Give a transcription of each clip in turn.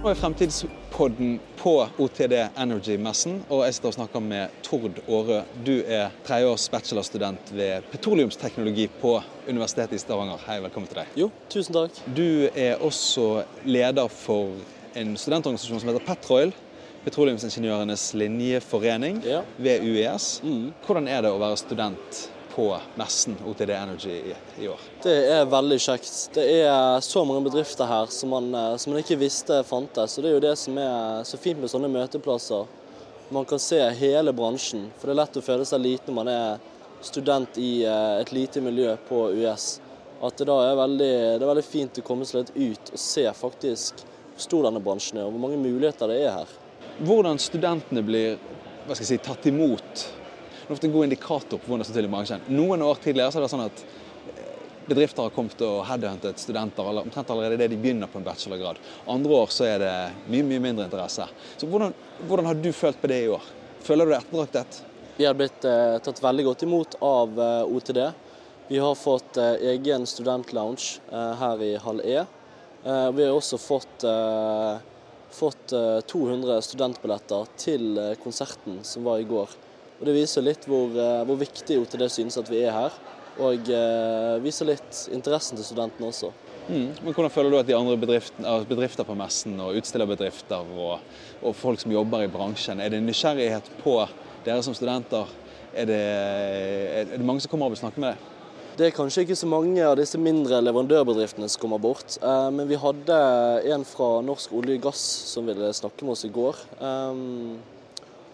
Nå er Fremtidspodden på OTD Energy-messen, og jeg sitter og snakker med Tord Aarø. Du er tredjeårs bachelorstudent ved petroleumsteknologi på Universitetet i Stavanger. Hei, velkommen til deg. Jo, tusen takk. Du er også leder for en studentorganisasjon som heter Petroil. Petroleumsingeniørenes linjeforening Ja. ved UiS. Mm. Hvordan er det å være student på messen OTD Energy i, i år? Det er veldig kjekt. Det er så mange bedrifter her som man, eh, som man ikke visste fantes. Og det er jo det som er så fint med sånne møteplasser. Man kan se hele bransjen. For det er lett å føle seg liten når man er student i eh, et lite miljø på US. At det da er veldig, det er veldig fint å komme seg litt ut og se faktisk hvor stor denne bransjen er, og hvor mange muligheter det er her. Hvordan studentene blir si, tatt imot. Er ofte en god indikator på hvordan det står til i bransjen. Noen år tidligere så er det sånn at eh, bedrifter har kommet og headhuntet studenter eller omtrent allerede det de begynner på en bachelorgrad. Andre år så er det mye mye mindre interesse. Så Hvordan, hvordan har du følt på det i år? Føler du deg etterdraktet? Vi har blitt eh, tatt veldig godt imot av eh, OTD. Vi har fått eh, egen studentlounge eh, her i halv E. Eh, vi har også fått, fått eh, 200 studentbilletter til konserten som var i går. Og Det viser litt hvor, eh, hvor viktig OTD synes at vi er her, og eh, viser litt interessen til studentene også. Mm. Men Hvordan føler du at de andre bedriften, altså bedrifter på messen og utstillerbedrifter og, og folk som jobber i bransjen, er det nysgjerrighet på dere som studenter? Er det, er det mange som kommer og vil snakke med deg? Det er kanskje ikke så mange av disse mindre leverandørbedriftene som kommer bort, eh, men vi hadde en fra Norsk olje og gass som ville snakke med oss i går.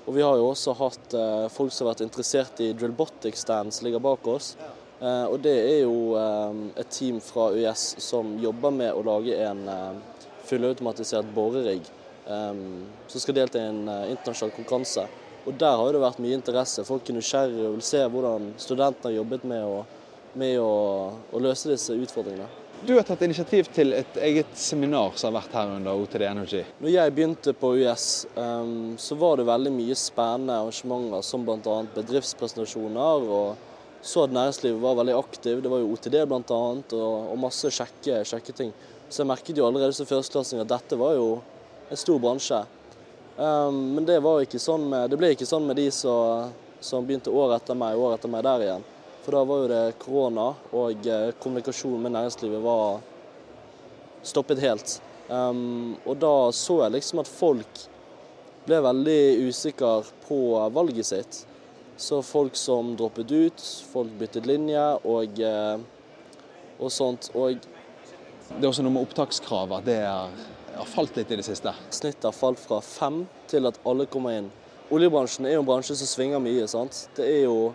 Og vi har jo også hatt eh, folk som har vært interessert i drillbotic stands, ligger bak oss. Eh, Og det er jo eh, et team fra UiS som jobber med å lage en eh, fullautomatisert borerigg eh, som skal delta i en eh, internasjonal konkurranse. Og der har det vært mye interesse. Folk er nysgjerrige og vil se hvordan studentene har jobbet med å, med å, å løse disse utfordringene. Du har tatt initiativ til et eget seminar som har vært her under OTD Energy. Når jeg begynte på US, um, så var det veldig mye spennende arrangementer som bl.a. bedriftspresentasjoner. og Så at næringslivet var veldig aktiv. Det var jo OTD bl.a. Og, og masse kjekke, kjekke ting. Så jeg merket jo allerede som førsteklassing at dette var jo en stor bransje. Um, men det, var ikke sånn med, det ble ikke sånn med de som, som begynte året etter meg, året etter meg der igjen. For da var jo det korona, og eh, kommunikasjonen med næringslivet var stoppet helt. Um, og da så jeg liksom at folk ble veldig usikre på valget sitt. Så folk som droppet ut, folk byttet linje og, eh, og sånt. Og Det er også noe med opptakskrav, at det er, har falt litt i det siste. snittet har falt fra fem til at alle kommer inn. Oljebransjen er jo en bransje som svinger mye. sant? Det er jo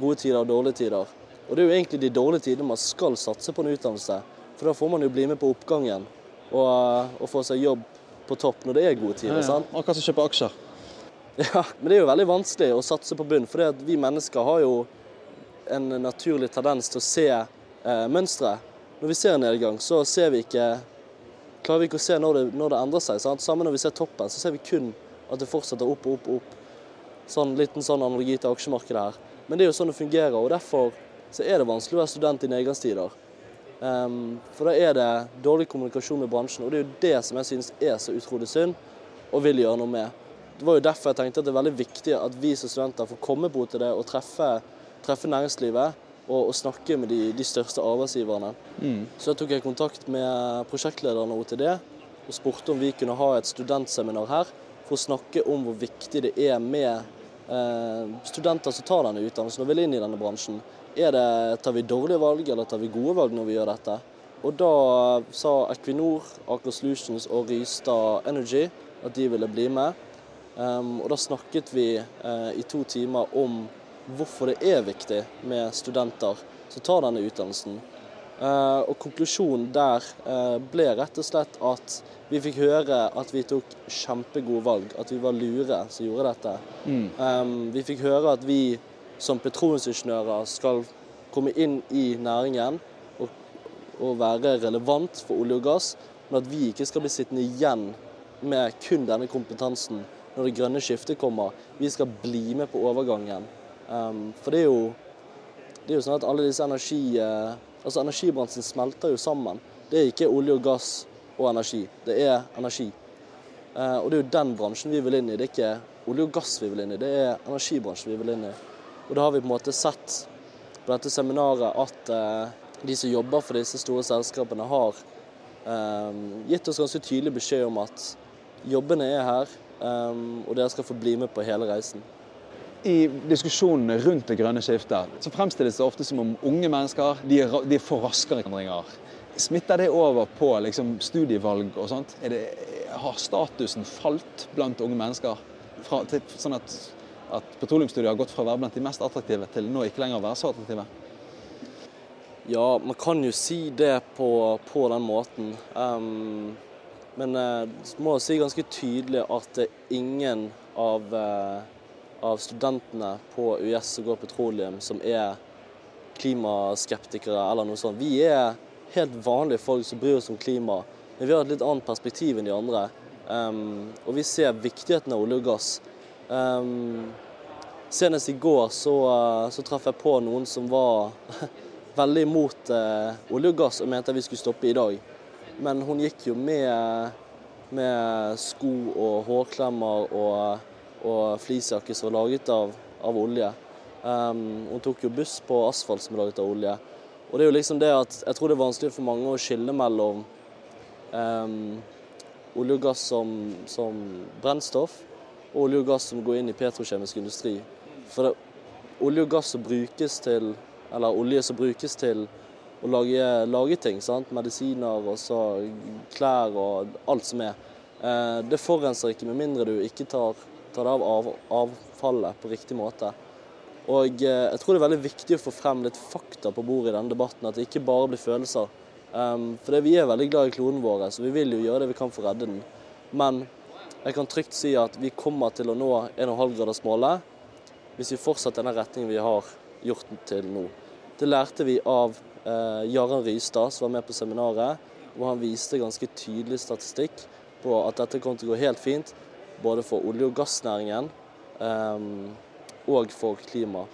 gode tider og dårlige tider. Og det er jo egentlig de dårlige tidene man skal satse på en utdannelse. For da får man jo bli med på oppgangen og, og få seg jobb på topp når det er gode tider. sant? Akkurat som å kjøpe aksjer. Ja, men det er jo veldig vanskelig å satse på bunn, for vi mennesker har jo en naturlig tendens til å se eh, mønstre. Når vi ser en nedgang, så ser vi ikke, klarer vi ikke å se når det, når det endrer seg. Sant? Sammen når vi ser toppen, så ser vi kun at det fortsetter opp og opp og opp. Sånn liten sånn analogi til aksjemarkedet her. Men det er jo sånn det fungerer, og derfor så er det vanskelig å være student i nedgangstider. Um, for da er det dårlig kommunikasjon med bransjen, og det er jo det som jeg synes er så utrolig synd, og vil gjøre noe med. Det var jo derfor jeg tenkte at det er veldig viktig at vi som studenter får komme på til det og treffe, treffe næringslivet og, og snakke med de, de største arbeidsgiverne. Så jeg tok jeg kontakt med prosjektlederen av OTD og spurte om vi kunne ha et studentseminar her for å snakke om hvor viktig det er med studenter som tar denne utdannelsen og vil inn i denne bransjen. Det, tar vi dårlige valg, eller tar vi gode valg når vi gjør dette? Og da sa Equinor, Aker Solutions og Rystad Energy at de ville bli med. Um, og da snakket vi eh, i to timer om hvorfor det er viktig med studenter som tar denne utdannelsen. Eh, og konklusjonen der eh, ble rett og slett at vi fikk høre at vi tok kjempegode valg, at vi var lure som gjorde dette. Um, vi fikk høre at vi som petroleumsingeniører skal komme inn i næringen og, og være relevant for olje og gass, men at vi ikke skal bli sittende igjen med kun denne kompetansen når det grønne skiftet kommer. Vi skal bli med på overgangen. Um, for det er jo det er jo sånn at alle disse energi... eh, Altså Energibransjen smelter jo sammen. Det er ikke olje og gass og energi. Det er energi. Eh, og det er jo den bransjen vi vil inn i. Det er ikke olje og gass vi vil inn i, det er energibransjen vi vil inn i. Og da har vi på en måte sett på dette seminaret at eh, de som jobber for disse store selskapene, har eh, gitt oss ganske tydelig beskjed om at jobbene er her, og dere skal få bli med på hele reisen. I diskusjonene rundt det grønne skiftet så fremstilles det ofte som om unge mennesker de er, de er for raskere endringer. Smitter det over på liksom, studievalg og sånt? Det, har statusen falt blant unge mennesker? Fra, til, sånn at, at petroleumsstudier har gått fra å være blant de mest attraktive til nå ikke lenger å være så attraktive? Ja, man kan jo si det på, på den måten. Um, men jeg uh, må si ganske tydelig at ingen av uh, av studentene på UiS som går petroleum, som er klimaskeptikere eller noe sånt. Vi er helt vanlige folk som bryr oss om klima, men vi har et litt annet perspektiv enn de andre. Um, og vi ser viktigheten av olje og gass. Um, senest i går så, så traff jeg på noen som var veldig imot uh, olje og gass og mente vi skulle stoppe i dag. Men hun gikk jo med, med sko og hårklemmer og og fleecejakke som var laget av, av olje. Um, hun tok jo buss på asfalt som er laget av olje. Og det er jo liksom det at jeg tror det er vanskelig for mange å skille mellom um, olje og gass som, som, brennstoff og olje og gass som går inn i petrokjemisk industri. For det, olje og gass som brukes til, eller olje som brukes til å lage, lage ting, sant? medisiner og så klær og alt som er, Uh, det forurenser ikke med mindre du ikke tar tar av, av avfallet på riktig måte. Og eh, jeg tror det er veldig viktig å få frem litt fakta på bordet i denne debatten, at det ikke bare blir følelser. Um, for vi er veldig glad i kloden vår, så vi vil jo gjøre det vi kan for å redde den. Men jeg kan trygt si at vi kommer til å nå 1,5-gradersmålet hvis vi fortsetter denne retningen vi har gjort til nå. Det lærte vi av eh, Jarand Rystad, som var med på seminaret, hvor han viste ganske tydelig statistikk på at dette kom til å gå helt fint både for olje- og gassnæringen um, og for klima.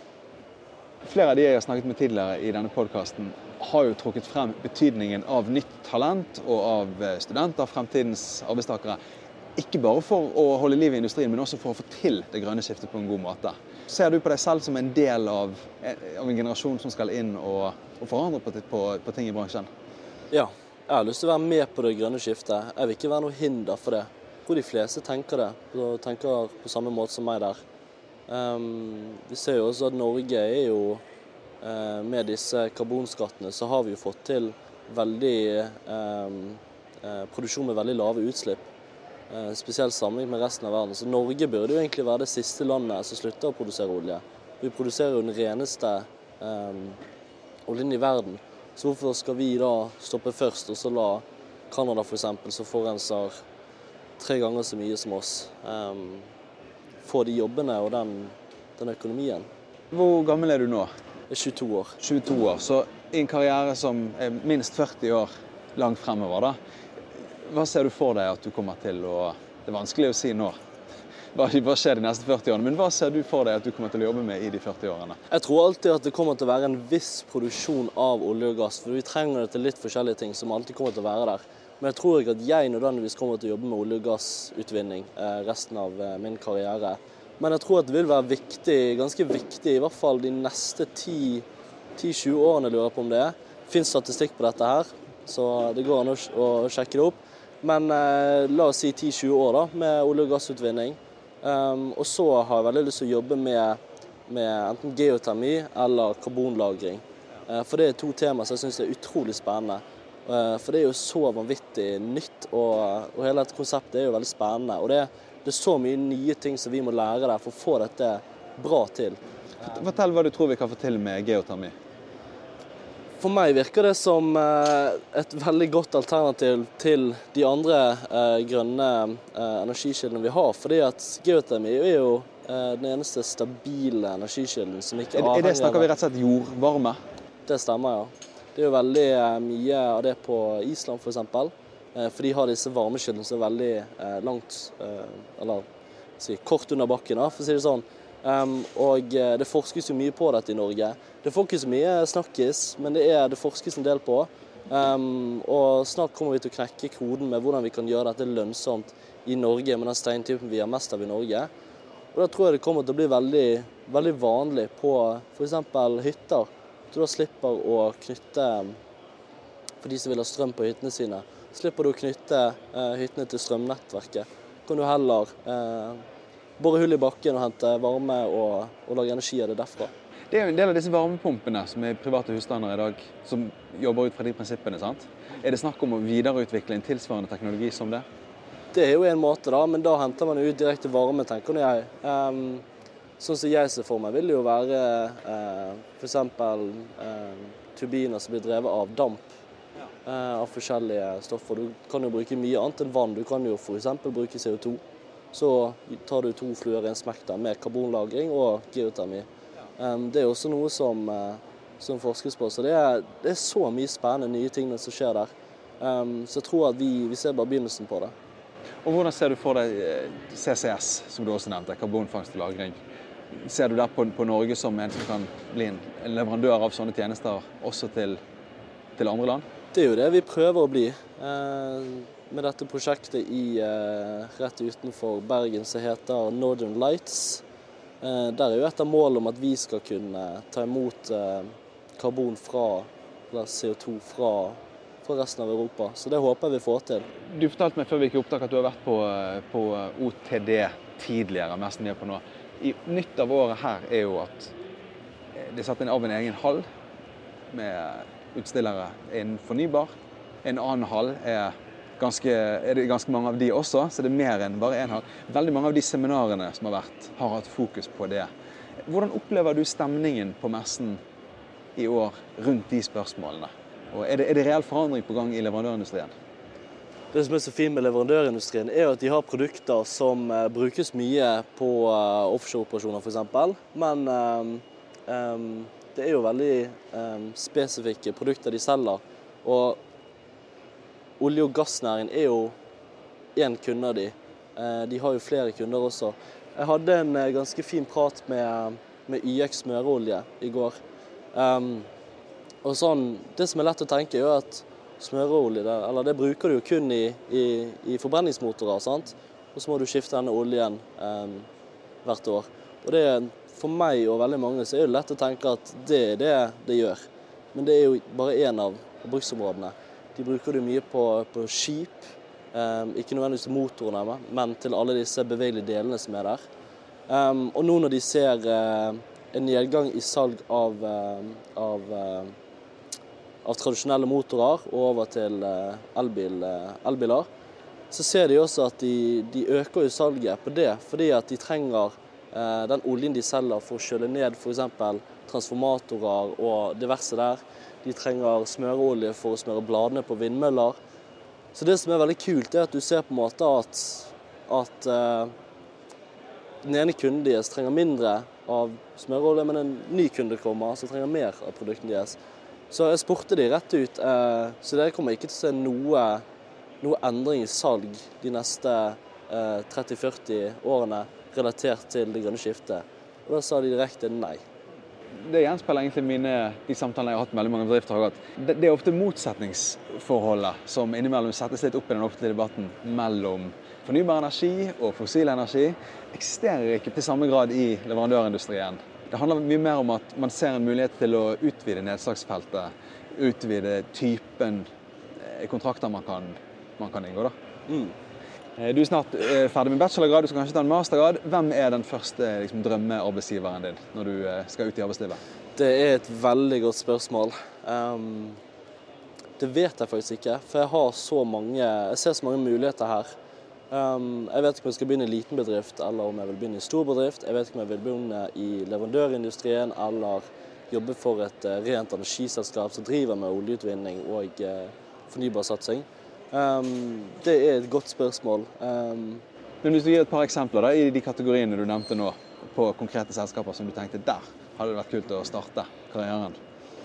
Flere av de jeg har snakket med tidligere i denne podkasten, har jo trukket frem betydningen av nytt talent og av eh, studenter, fremtidens arbeidstakere. Ikke bare for å holde liv i industrien, men også for å få til det grønne skiftet på en god måte. Ser du på deg selv som en del av, eh, av en generasjon som skal inn og, og forandre på, på, på ting i bransjen? Ja, jeg har lyst til å være med på det grønne skiftet. Jeg vil ikke være noe hinder for det. Tror de fleste tenker det, og tenker på samme måte som meg der. Um, vi ser jo også at Norge er jo uh, Med disse karbonskattene så har vi jo fått til veldig um, uh, produksjon med veldig lave utslipp. Uh, spesielt sammenlignet med resten av verden. Så Norge burde jo egentlig være det siste landet som slutter å produsere olje. Vi produserer jo den reneste um, oljen i verden. Så hvorfor skal vi da stoppe først, og så la Canada f.eks., som forurenser tre ganger så mye som oss, um, få de jobbene og den, den, økonomien. Hvor gammel er du nå? Er 22 år. 22 år, Så i en karriere som er minst 40 år langt fremover, da. Hva ser du for deg at du kommer til å Det er vanskelig å si nå. Hva skjer de neste 40 årene? Men hva ser du for deg at du kommer til å jobbe med i de 40 årene? Jeg tror alltid at det kommer til å være en viss produksjon av olje og gass. For vi trenger det til litt forskjellige ting som alltid kommer til å være der. Men jeg tror ikke at jeg nødvendigvis kommer til å jobbe med olje- og gassutvinning eh, resten av eh, min karriere. Men jeg tror at det vil være viktig, ganske viktig, i hvert fall de neste 10-20 årene, lurer jeg på om det er. Det finnes statistikk på dette her, så det går an å, sjekke det opp. Men eh, la oss si 10-20 år da, med olje- og gassutvinning. Um, og så har jeg veldig lyst til å jobbe med, med enten geotermi eller karbonlagring. Uh, for det er to temaer som jeg syns er utrolig spennende. Eh, for det er jo så vanvittig nytt, og, og hele dette konseptet er jo veldig spennende. Og det, det, er så mye nye ting som vi må lære der for å få dette bra til. Fortell hva du tror vi kan få til med geotermi. For meg virker det som eh, et veldig godt alternativ til de andre eh, grønne energikildene vi har. Fordi at geotermi er jo den eneste stabile energikilden som ikke er avhenger av Snakker vi rett og slett jordvarme? Det stemmer, ja. Det er jo veldig eh, mye av det på Island f.eks. For, eksempel. for de har disse varmekildene som er veldig eh, langt Eller si, kort under bakken, for å si det sånn. Og det forskes jo mye på dette i Norge. Det får ikke så mye snakkis, men det, er, det forskes en del på. Um, og snart kommer vi til å knekke koden med hvordan vi kan gjøre dette lønnsomt i Norge, med den steintypen vi har mest av i Norge. Og Da tror jeg det kommer til å bli veldig, veldig vanlig på f.eks. hytter. Du da slipper å knytte For de som vil ha strøm på hyttene sine, slipper du å knytte eh, hyttene til strømnettverket. Kan du heller eh, bore hull i bakken og hente varme og, og lage energi av det derfra. Det er jo en del av disse varmepumpene som er private husstander i dag, som jobber ut fra de prinsippene. sant? Er det snakk om å videreutvikle en tilsvarende teknologi som det? Det er jo en måte, da, men da henter man ut direkte varme, tenker jeg. Um, sånn som jeg ser for meg, vil det jo være eh, f.eks. Eh, turbiner som blir drevet av damp. eh, av forskjellige stoffer. Du kan jo bruke mye annet enn vann. Du kan jo f.eks. bruke CO2. Så tar du to fluer i en smekk der med karbonlagring og geotermi. Um, det er også noe som, uh, som forskes på. Så det er, det er, så mye spennende nye ting som skjer der. Um, så jeg tror at vi, vi ser bare begynnelsen på det. Og Hvordan ser du for deg eh, CCS, som du også nevnte, karbonfangst og -lagring? Ser du der på, på, Norge som en som kan bli en leverandør av sånne tjenester også til, til andre land? Det er jo det vi prøver å bli. Eh, med dette prosjektet i, eh, rett utenfor Bergen som heter Northern Lights. Eh, der er jo et av målene om at vi skal kunne ta imot eh, karbon fra, eller CO2 fra for resten av Europa. Så det håper jeg vi får til. Du fortalte meg før vi gikk i opptak at du har vært på, på OTD tidligere, mest mye på nå. Nytt av året her er jo at det er satt inn av en egen hall med utstillere innen fornybar. En annen hall er, ganske, er det ganske mange av de også, så det er mer enn bare én hall. Veldig mange av de seminarene som har vært, har hatt fokus på det. Hvordan opplever du stemningen på messen i år rundt de spørsmålene? Og er det, er det reell forandring på gang i leverandørindustrien? Det som er så fint med leverandørindustrien, er at de har produkter som uh, brukes mye på uh, offshoreoperasjoner f.eks. Men um, um, det er jo veldig um, spesifikke produkter de selger. Og olje- og gassnæringen er jo én kunde av de. De har jo flere kunder også. Jeg hadde en ganske fin prat med, med YX smøreolje i går. Og sånn, Det som er lett å tenke, er jo at smøreolje der. eller det bruker du jo kun i, i, i forbrenningsmotorer. sant? Og så må du skifte denne oljen eh, hvert år. Og det, For meg og veldig mange så er det lett å tenke at det er det det gjør. Men det er jo bare én av bruksområdene. De bruker det mye på, på skip. Eh, ikke nødvendigvis til motorene, men til alle disse bevegelige delene som er der. Um, og nå når de ser uh, en nedgang i salg av, uh, av uh, av tradisjonelle motorer og over til eh, eh, elbiler, så ser de også at de, de øker salget på det fordi at de trenger eh, den oljen de selger for å kjøle ned f.eks. transformatorer og diverse der. De trenger smøreolje for å smøre bladene på vindmøller. Så det som er veldig kult, er at du ser på en måte at, at uh, den ene kunden deres trenger mindre av smøreolje, men en ny kunde kommer som trenger mer av produktene deres. Så jeg spurte de rett ut. Eh, så dere kommer ikke til å se noe, noe endring i salg de neste 30-40 eh, årene relatert til det grønne skiftet. Og da sa de direkte nei. Det gjenspeiler egentlig mine, de samtalene jeg har hatt med veldig mange bedrifter. Det, det er ofte motsetningsforholdet som innimellom settes litt opp i den offentlige debatten mellom fornybar energi og fossil energi. Eksisterer ikke til samme grad i leverandørindustrien. Det handler mye mer om at man ser en mulighet til å utvide nedslagsfeltet. Utvide typen eh, kontrakter man kan, man kan inngå. Mm. Eh, du er snart eh, ferdig med bachelorgrad, du skal kanskje ta en mastergrad. Hvem er den første liksom, drømmearbeidsgiveren din når du skal ut i arbeidslivet? Det er et veldig godt spørsmål. Um, det vet jeg faktisk ikke, for jeg har så mange Jeg ser så mange muligheter her. Um, jeg vet ikke om jeg skal begynne i liten bedrift eller om jeg vil begynne i stor bedrift. Jeg vet ikke om jeg vil begynne i leverandørindustrien eller jobbe for et uh, rent energiselskap som driver med oljeutvinning og uh, fornybarsatsing. Um, det er et godt spørsmål. Um, Men Hvis du gir et par eksempler da, i de kategoriene du nevnte nå, på konkrete selskaper som du tenkte der hadde det vært kult å starte karrieren?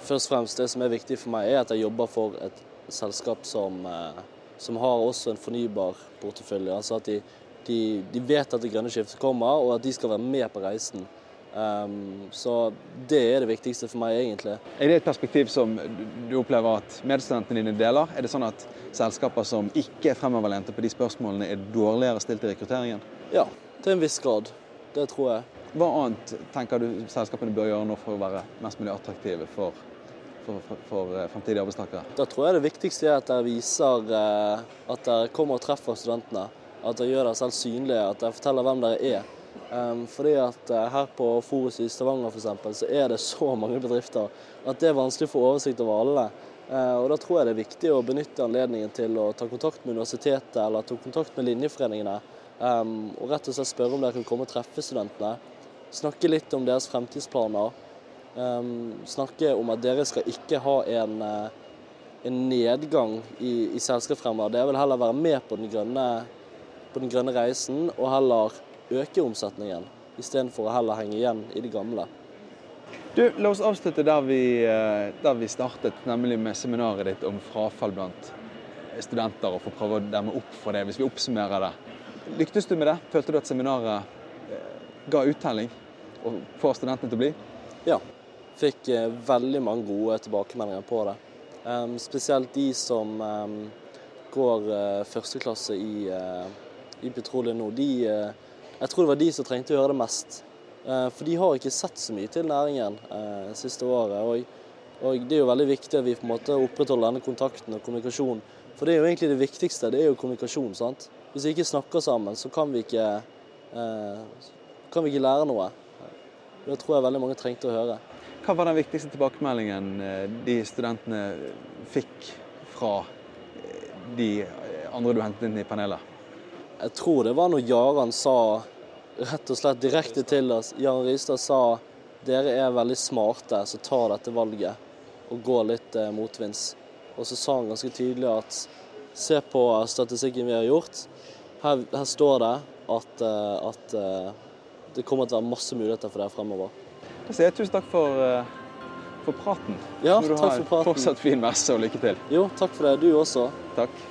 Først og fremst, Det som er viktig for meg, er at jeg jobber for et selskap som uh, som har også en fornybar portefølje. Altså at de, de, de, vet at det grønne skiftet kommer, og at de skal være med på reisen. Um, så det er det viktigste for meg, egentlig. Er det et perspektiv som du opplever at medstudentene dine deler? Er det sånn at selskaper som ikke er fremoverlente på de spørsmålene, er dårligere stilt i rekrutteringen? Ja, til en viss grad. Det tror jeg. Hva annet tenker du selskapene bør gjøre nå for å være mest mulig attraktive for, for, for, for eh, fremtidige arbeidstakere? Da tror jeg det viktigste er at dere viser eh, at dere kommer og treffer studentene. At dere gjør dere selv synlige, at dere forteller hvem dere er. Um, fordi at uh, Her på Forus i Stavanger for eksempel, så er det så mange bedrifter at det er vanskelig å få oversikt over alle. Uh, og Da tror jeg det er viktig å benytte anledningen til å ta kontakt med universitetet eller ta kontakt med linjeforeningene. Um, og rett og slett spørre om dere kan komme og treffe studentene. Snakke litt om deres fremtidsplaner. Um, snakke om at dere skal ikke ha en, uh, en nedgang i, i selskap fremover. Dere vil heller være med på den grønne, på den grønne reisen og heller øke omsetningen, istedenfor å heller henge igjen i det gamle. Du, La oss avslutte der vi, der vi startet, nemlig med seminaret ditt om frafall blant studenter, og få prøve å demme opp for det, hvis vi oppsummerer det. Lyktes du med det? Følte du at seminaret ga uttelling og får studentene til å bli? Ja. Fikk veldig mange gode tilbakemeldinger på det. Spesielt de som går uh, førsteklasse i, uh, i petroleum nå. De jeg tror det var de som trengte å høre det mest. Eh, for de har ikke sett så mye til næringen eh, siste året. Og, og, det er jo veldig viktig at vi på en måte opprettholder denne kontakten og kommunikasjonen. For det er jo egentlig det viktigste, det er jo kommunikasjon. sant? Hvis vi ikke snakker sammen, så kan vi ikke, eh, kan vi ikke lære noe. Det tror jeg veldig mange trengte å høre. Hva var den viktigste tilbakemeldingen de studentene fikk fra de andre du hentet inn i panelet? Jeg tror det var når Jaran sa rett og slett direkte til oss Jaran Ristad sa dere er veldig smarte som tar dette valget og går litt eh, motvinds. Og så sa han ganske tydelig at se på statistikken vi har gjort. Her, her står det at, eh, at, eh, det kommer til å være masse muligheter for dere fremover. Da sier jeg tusen takk for, for praten. Ja, takk for praten. Fortsatt fin messe og lykke til. Jo, takk for det. Du også. Takk.